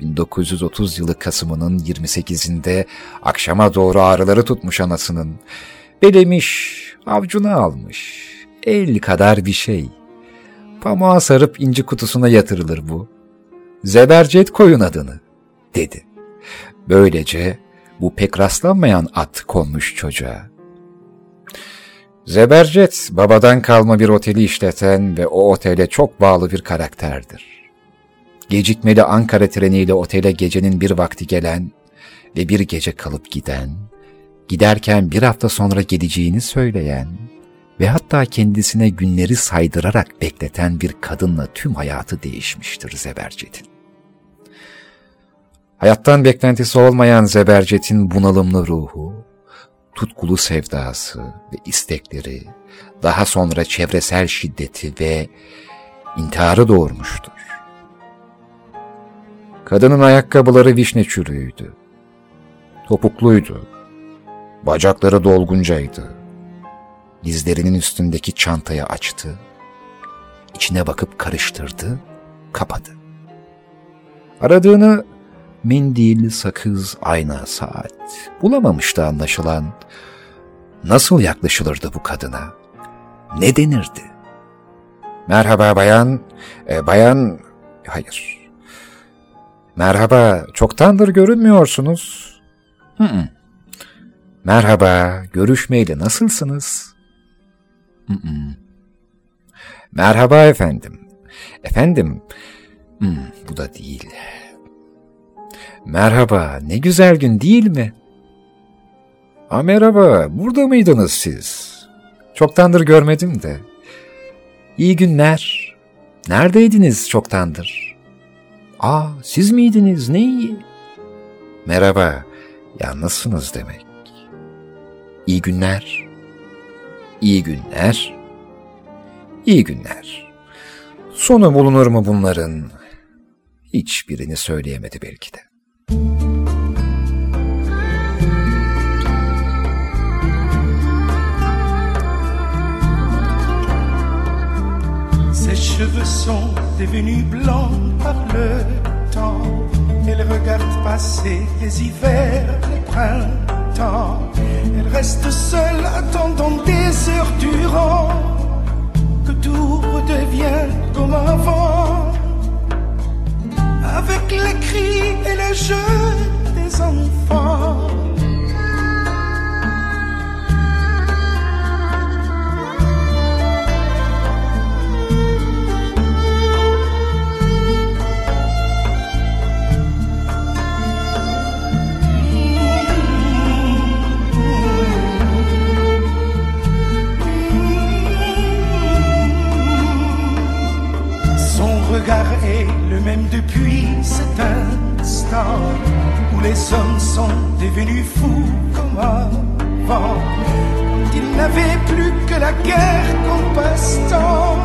1930 yılı Kasım'ının 28'inde akşama doğru ağrıları tutmuş anasının. Belemiş, avcuna almış. El kadar bir şey. Pamuğa sarıp inci kutusuna yatırılır bu. Zebercet koyun adını, dedi. Böylece bu pek rastlanmayan at konmuş çocuğa. Zebercet, babadan kalma bir oteli işleten ve o otele çok bağlı bir karakterdir. Gecikmeli Ankara treniyle otele gecenin bir vakti gelen ve bir gece kalıp giden, giderken bir hafta sonra geleceğini söyleyen ve hatta kendisine günleri saydırarak bekleten bir kadınla tüm hayatı değişmiştir Zebercet'in. Hayattan beklentisi olmayan Zebercet'in bunalımlı ruhu, tutkulu sevdası ve istekleri, daha sonra çevresel şiddeti ve intiharı doğurmuştur. Kadının ayakkabıları vişne çürüğüydü. Topukluydu. Bacakları dolguncaydı. Dizlerinin üstündeki çantayı açtı. İçine bakıp karıştırdı, kapadı. Aradığını mendil, sakız, ayna, saat bulamamıştı anlaşılan. Nasıl yaklaşılırdı bu kadına? Ne denirdi? Merhaba bayan, e, bayan, hayır. Merhaba, çoktandır görünmüyorsunuz. Hı -hı. Merhaba, görüşmeyeli nasılsınız? Hı -hı. Merhaba efendim. Efendim, hmm, bu da değil. Merhaba, ne güzel gün değil mi? Ha merhaba, burada mıydınız siz? Çoktandır görmedim de. İyi günler. Neredeydiniz çoktandır? Aa, siz miydiniz? Ne iyi. Merhaba, yalnızsınız demek. İyi günler. İyi günler. İyi günler. Sonu bulunur mu bunların? Hiçbirini söyleyemedi belki de. Sont devenus blancs par le temps. Elle regarde passer les hivers, les printemps. Elle reste seule attendant des heures durant que tout redevient comme avant. Avec les cris et les jeux des enfants. Même depuis cet instant où les hommes sont devenus fous comme avant, ils n'avaient plus que la guerre comme passe-temps,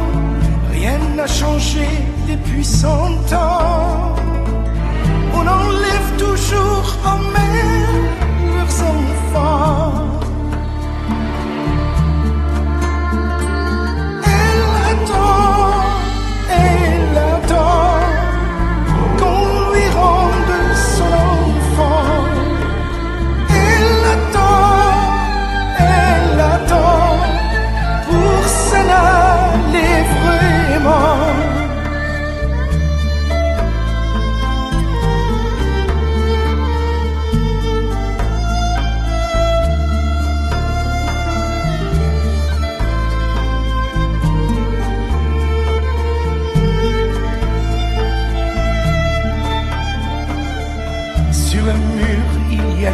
rien n'a changé depuis cent ans. On enlève toujours en mer leurs enfants. Elle attend,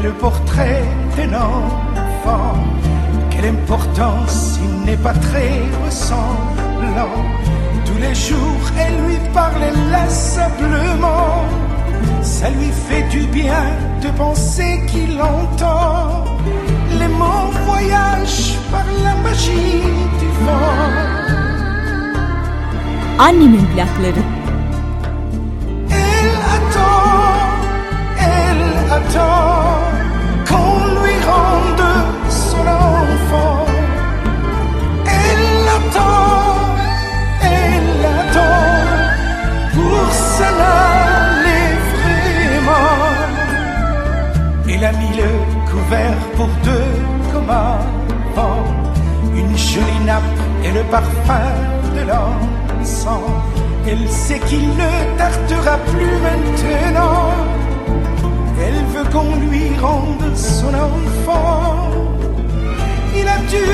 le portrait d'un enfant. Quelle importance, il n'est pas très ressemblant. Tous les jours, elle lui parle inlassablement. Ça lui fait du bien de penser qu'il entend. Les mots voyagent par la magie du vent. Annemin plakları. Elle qu'on lui rende son enfant. Elle attend, elle attend pour s'en aller vraiment. Il a mis le couvert pour deux comme avant. Une jolie nappe et le parfum de l'encens. Elle sait qu'il ne tartera plus maintenant. Elle veut qu'on lui rende son enfant. Il a dû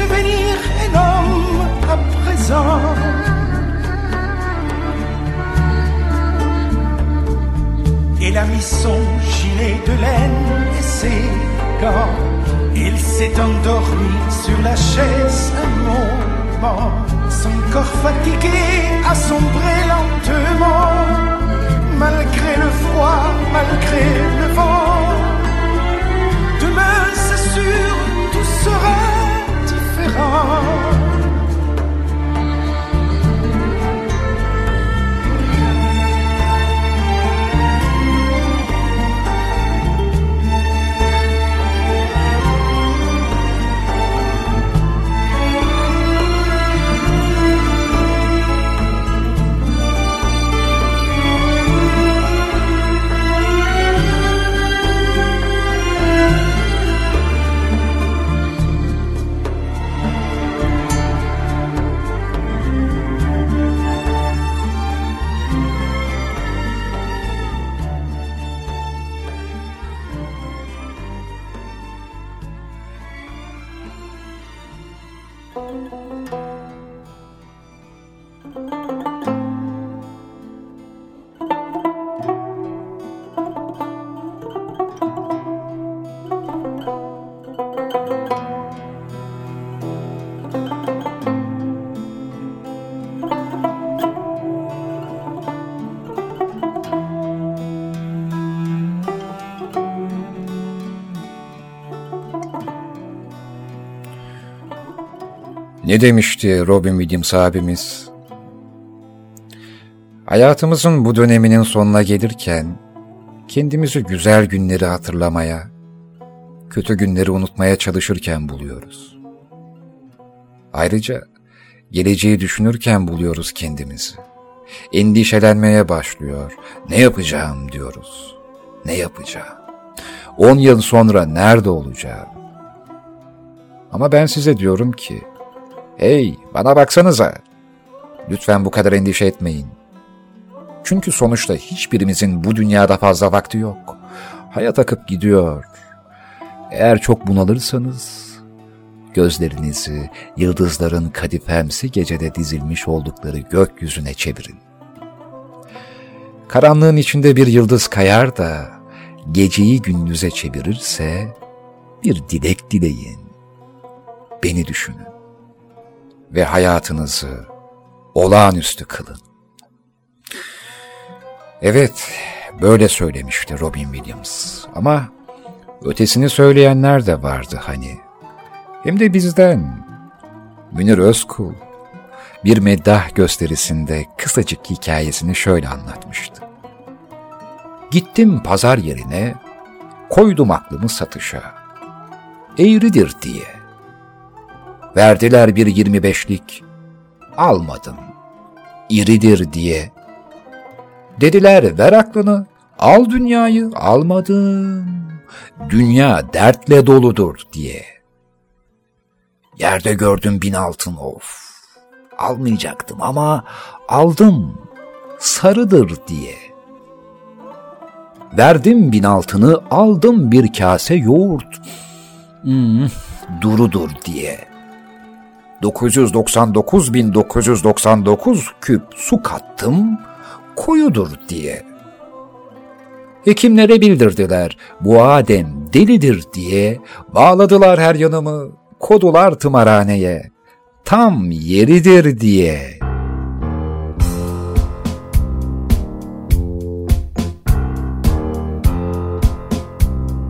devenir un homme à présent. Il a mis son gilet de laine et ses gants. Il s'est endormi sur la chaise un moment. Son corps fatigué a sombré lentement malgré le froid, malgré le vent. Demain, c'est sûr, tout sera différent. Ne demişti Robin Williams abimiz? Hayatımızın bu döneminin sonuna gelirken kendimizi güzel günleri hatırlamaya, kötü günleri unutmaya çalışırken buluyoruz. Ayrıca geleceği düşünürken buluyoruz kendimizi. endişelenmeye başlıyor. Ne yapacağım diyoruz. Ne yapacağım? On yıl sonra nerede olacağım? Ama ben size diyorum ki, hey bana baksanıza, lütfen bu kadar endişe etmeyin. Çünkü sonuçta hiçbirimizin bu dünyada fazla vakti yok. Hayat akıp gidiyor. Eğer çok bunalırsanız, gözlerinizi yıldızların kadifemsi gecede dizilmiş oldukları gökyüzüne çevirin. Karanlığın içinde bir yıldız kayar da geceyi gündüze çevirirse bir dilek dileyin. Beni düşünün ve hayatınızı olağanüstü kılın. Evet, böyle söylemişti Robin Williams. Ama ötesini söyleyenler de vardı hani. Hem de bizden. Münir Özkul bir meddah gösterisinde kısacık hikayesini şöyle anlatmıştı. Gittim pazar yerine, koydum aklımı satışa. Eğridir diye. Verdiler bir yirmi beşlik, almadım. İridir diye. Dediler ver aklını, al dünyayı, almadım. Dünya dertle doludur diye. Yerde gördüm bin altın of. Almayacaktım ama aldım. Sarıdır diye. Verdim bin altını, aldım bir kase yoğurt. Hmm, durudur diye. 999.999 küp su kattım, koyudur diye. Hekimlere bildirdiler, bu Adem delidir diye, bağladılar her yanımı, kodular tımarhaneye, tam yeridir diye.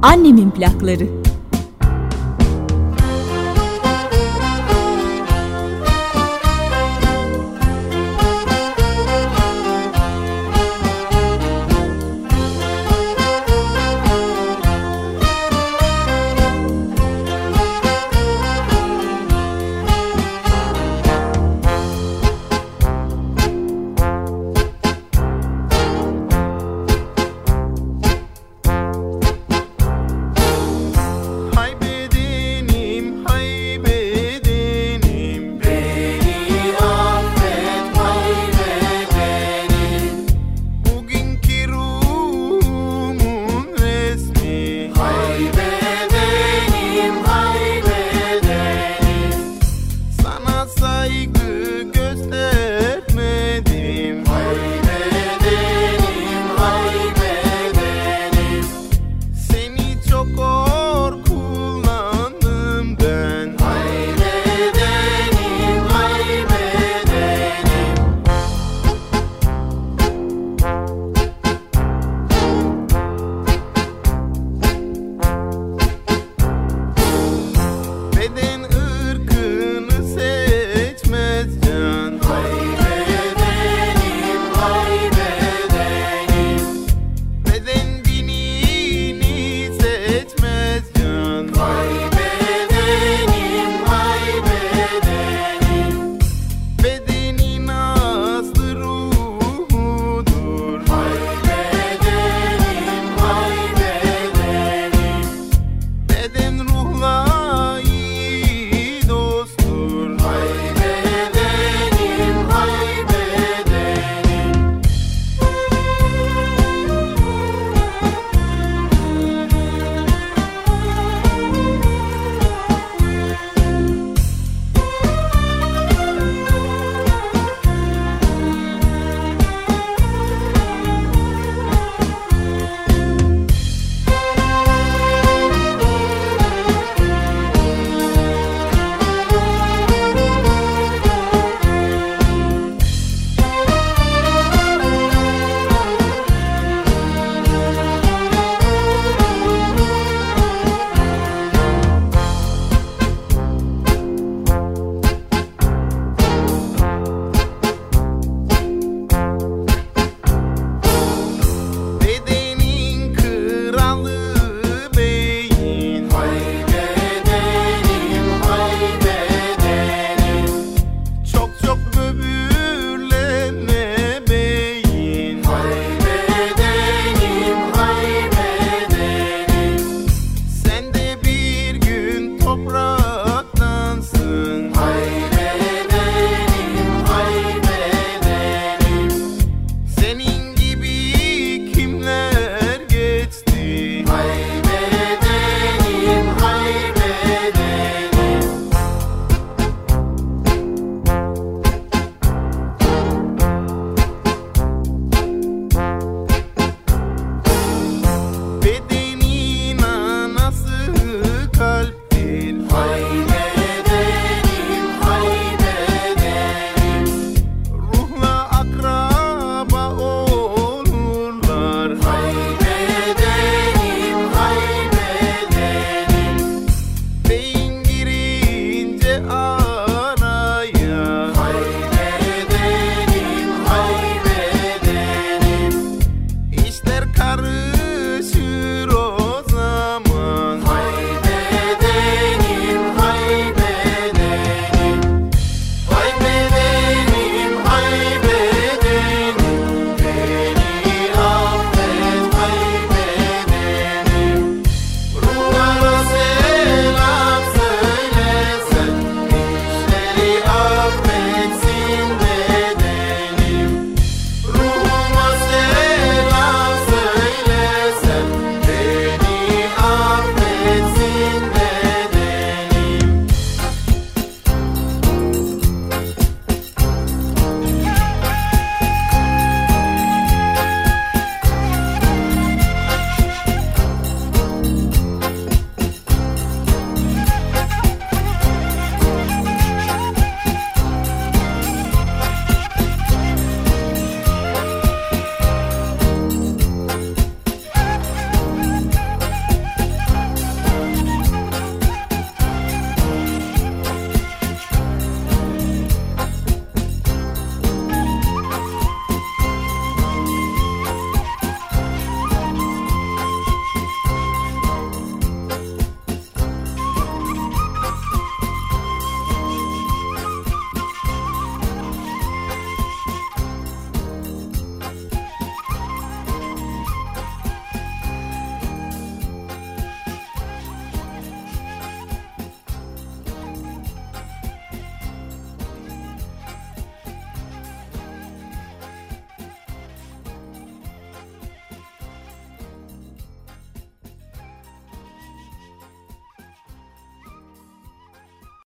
Annemin plakları